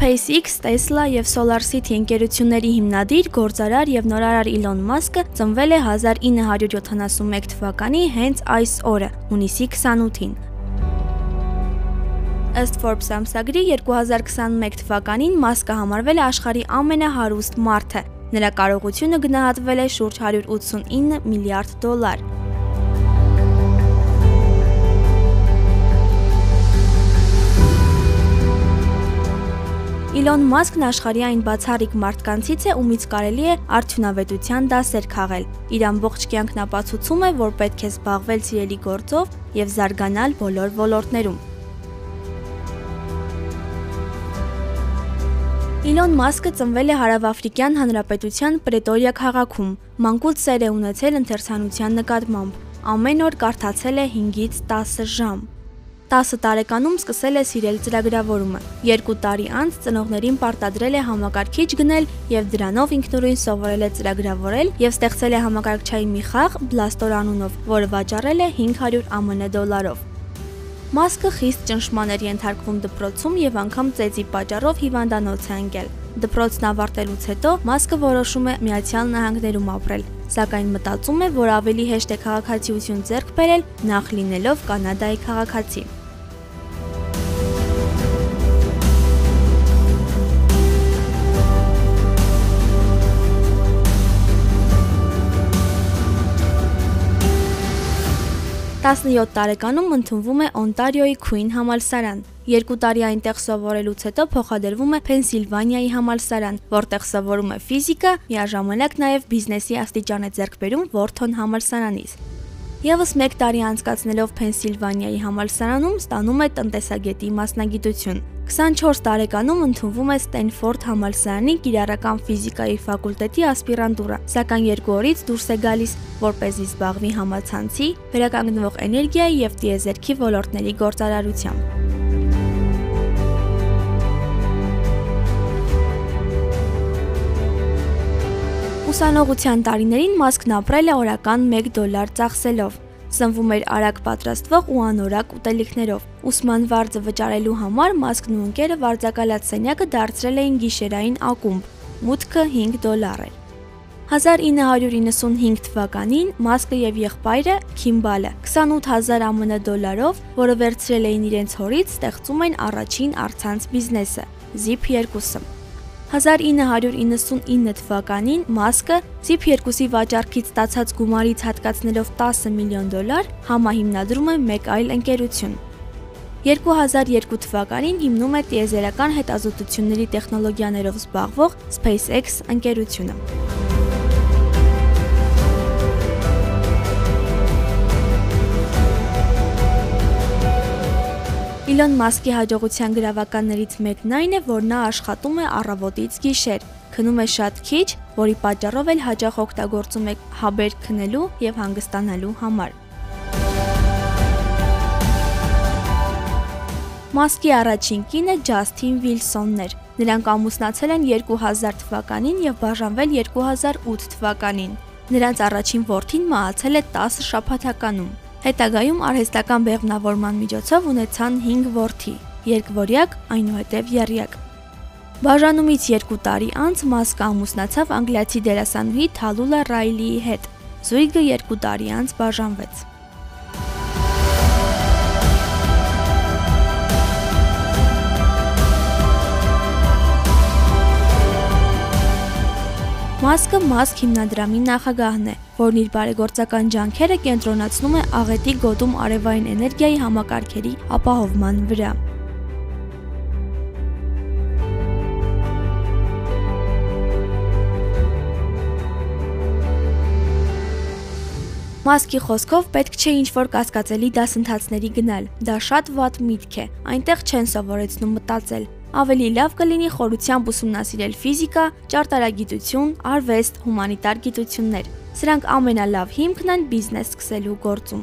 SpaceX, Tesla եւ SolarCity ընկերությունների հիմնադիր, գործարար եւ նորարար Իլոն Մասկը ծնվել է 1971 թվականի հենց այս օրը, հունիսի 28-ին։ Ըստ Forbes ամսագրի 2021 թվականին Մասկը համարվել է աշխարհի ամենահարուստ մարդը։ Նրա կարողությունը գնահատվել է շուրջ 189 միլիարդ դոլար։ Իլոն Մասկն աշխարհի այն բացառիկ մարդկանցից է, ումից կարելի է արդյունավետության դասեր քաղել։ Իր ամբողջ կյանքն ապացուցում է, որ պետք է զբաղվել սիրելի գործով եւ զարգանալ բոլոր ոլորտներում։ Իլոն Մասկը ծնվել է Հարավաֆրիկյան Հանրապետության Պրետորիա քաղաքում։ Մանկուց սեր է ունեցել ընթերցանության նկատմամբ։ Ամեն օր կարդացել է 5-ից 10 ժամ։ 10 տարեկանում սկսել է սիրել ծրագրավորումը։ 2 տարի անց ծնողներին պարտադրել է համակարգիչ գնել եւ դրանով ինքնուրույն սովորել է ծրագրավորել եւ ստեղծել է համակարգչային մի խաղ Blastor անունով, որը վաճառել է 500 ԱՄՆ դոլարով։ Մասկը խիստ ճնշման էր ենթարկվում դպրոցում եւ անգամ ծեծի պատճառով հիվանդանոց է ընկել։ Դպրոցն ավարտելուց հետո Մասկը որոշում է Միացյալ Նահանգներում ապրել, սակայն մտածում է, որ ավելի հեշտ է քաղաքացիություն ձեռք բերել նախ լինելով Կանադայի քաղաքացի։ 17 տարեկանում ընդունվում է Օնտարիոյի Queen համալսարան։ Երկու տարի այնտեղ սովորելուց հետո փոխադրվում է Փենսիլվանիայի համալսարան, որտեղ սովորում է ֆիզիկա, միաժամանակ նաև բիզնեսի աստիճան է ձեռք բերում Wharton համալսարանից։ Եվս 1 տարի անցկացնելով Փենսիլվանիայի համալսարանում ստանում է տնտեսագետի մասնագիտություն։ 24 տարեկանում ընդունվում է Ստենֆորդ համալսարանի կիրառական ֆիզիկայի ֆակուլտետի ասպիրանտուրա, սակայն երկու օրից դուրս է գալիս, որ เป զի զբաղվի համացանցի, վերականգնվող էներգիայի եւ տիեզերքի ոլորտների գործարարությամբ։ Ուսանողության տարիներին Մասկն ապրել է օրական 1 դոլար ծախսելով։ Սնվում էր արագ պատրաստվող ու անորակ ուտելիքներով։ Ուսման վարձը վճարելու համար Մասկն ու ընկերը վարձակալած սենյակը դարձրել էին գիշերային ակումբ։ Մուտքը 5 դոլար էր։ 1995 թվականին Մասկը եւ եղբայրը Քիմբալը 28000 ԱՄՆ դոլարով, որը վերցրել էին իրենց հորից, ստեղծում են առաջին արցանց բիզնեսը՝ Zip 2-ը։ 1999 թվականին Մասկը Zip 2-ի վաճառքից ստացած գումարից հատկացնելով 10 միլիոն դոլար համահիմնադրում է մեկ այլ ընկերություն։ 2002 թվականին հիմնում է տիեզերական հետազոտությունների տեխնոլոգիաներով զբաղվող SpaceX ընկերությունը։ Իլոն Մասկի հաջողության գրավականներից մեկն այն է, որ նա աշխատում է առավոտից գիշեր, քնում է շատ քիչ, որի պատճառով էլ հաճախ օգտագործում է հաբեր քնելու եւ հանգստանալու համար։ Մասկի առաջին կինը Ջասթին Վիլսոնն էր։ Նրանք ամուսնացել են 2000 թվականին եւ բաժանվել 2008 թվականին։ Նրանց առաջին որդին մահացել է 10 շաբաթականում։ Հետագայում արհեստական բեղմնավորման միջոցով ունեցան 5 որդի՝ երկվորյակ, այնուհետև եռյակ։ Բաժանումից 2 տարի անց Մասկը ամուսնացավ անգլիացի դերասանուհի Թալուլա Ռայլիի հետ։ Զույգը 2 տարի անց բաժանվեց։ Մասկը Մասկ հիմնադրամի նախագահն է, որն իր բարեգործական ջանքերը կենտրոնացնում է աղետի գոտում արևային էներգիայի համակարգերի ապահովման վրա։ Մասկի խոսքով պետք չէ ինչ-որ կասկածելի դասընթացների գնալ։ Դա շատ վատ միտք է։ Այնտեղ չեն սովորեցնում մտածել, Ավելի լավ կլինի խորությամբ ուսումնասիրել ֆիզիկա, ճարտարագիտություն, արվեստ, հումանիտար գիտություններ։ Սրանք ամենալավ հիմքն են բիզնես սկսելու գործում։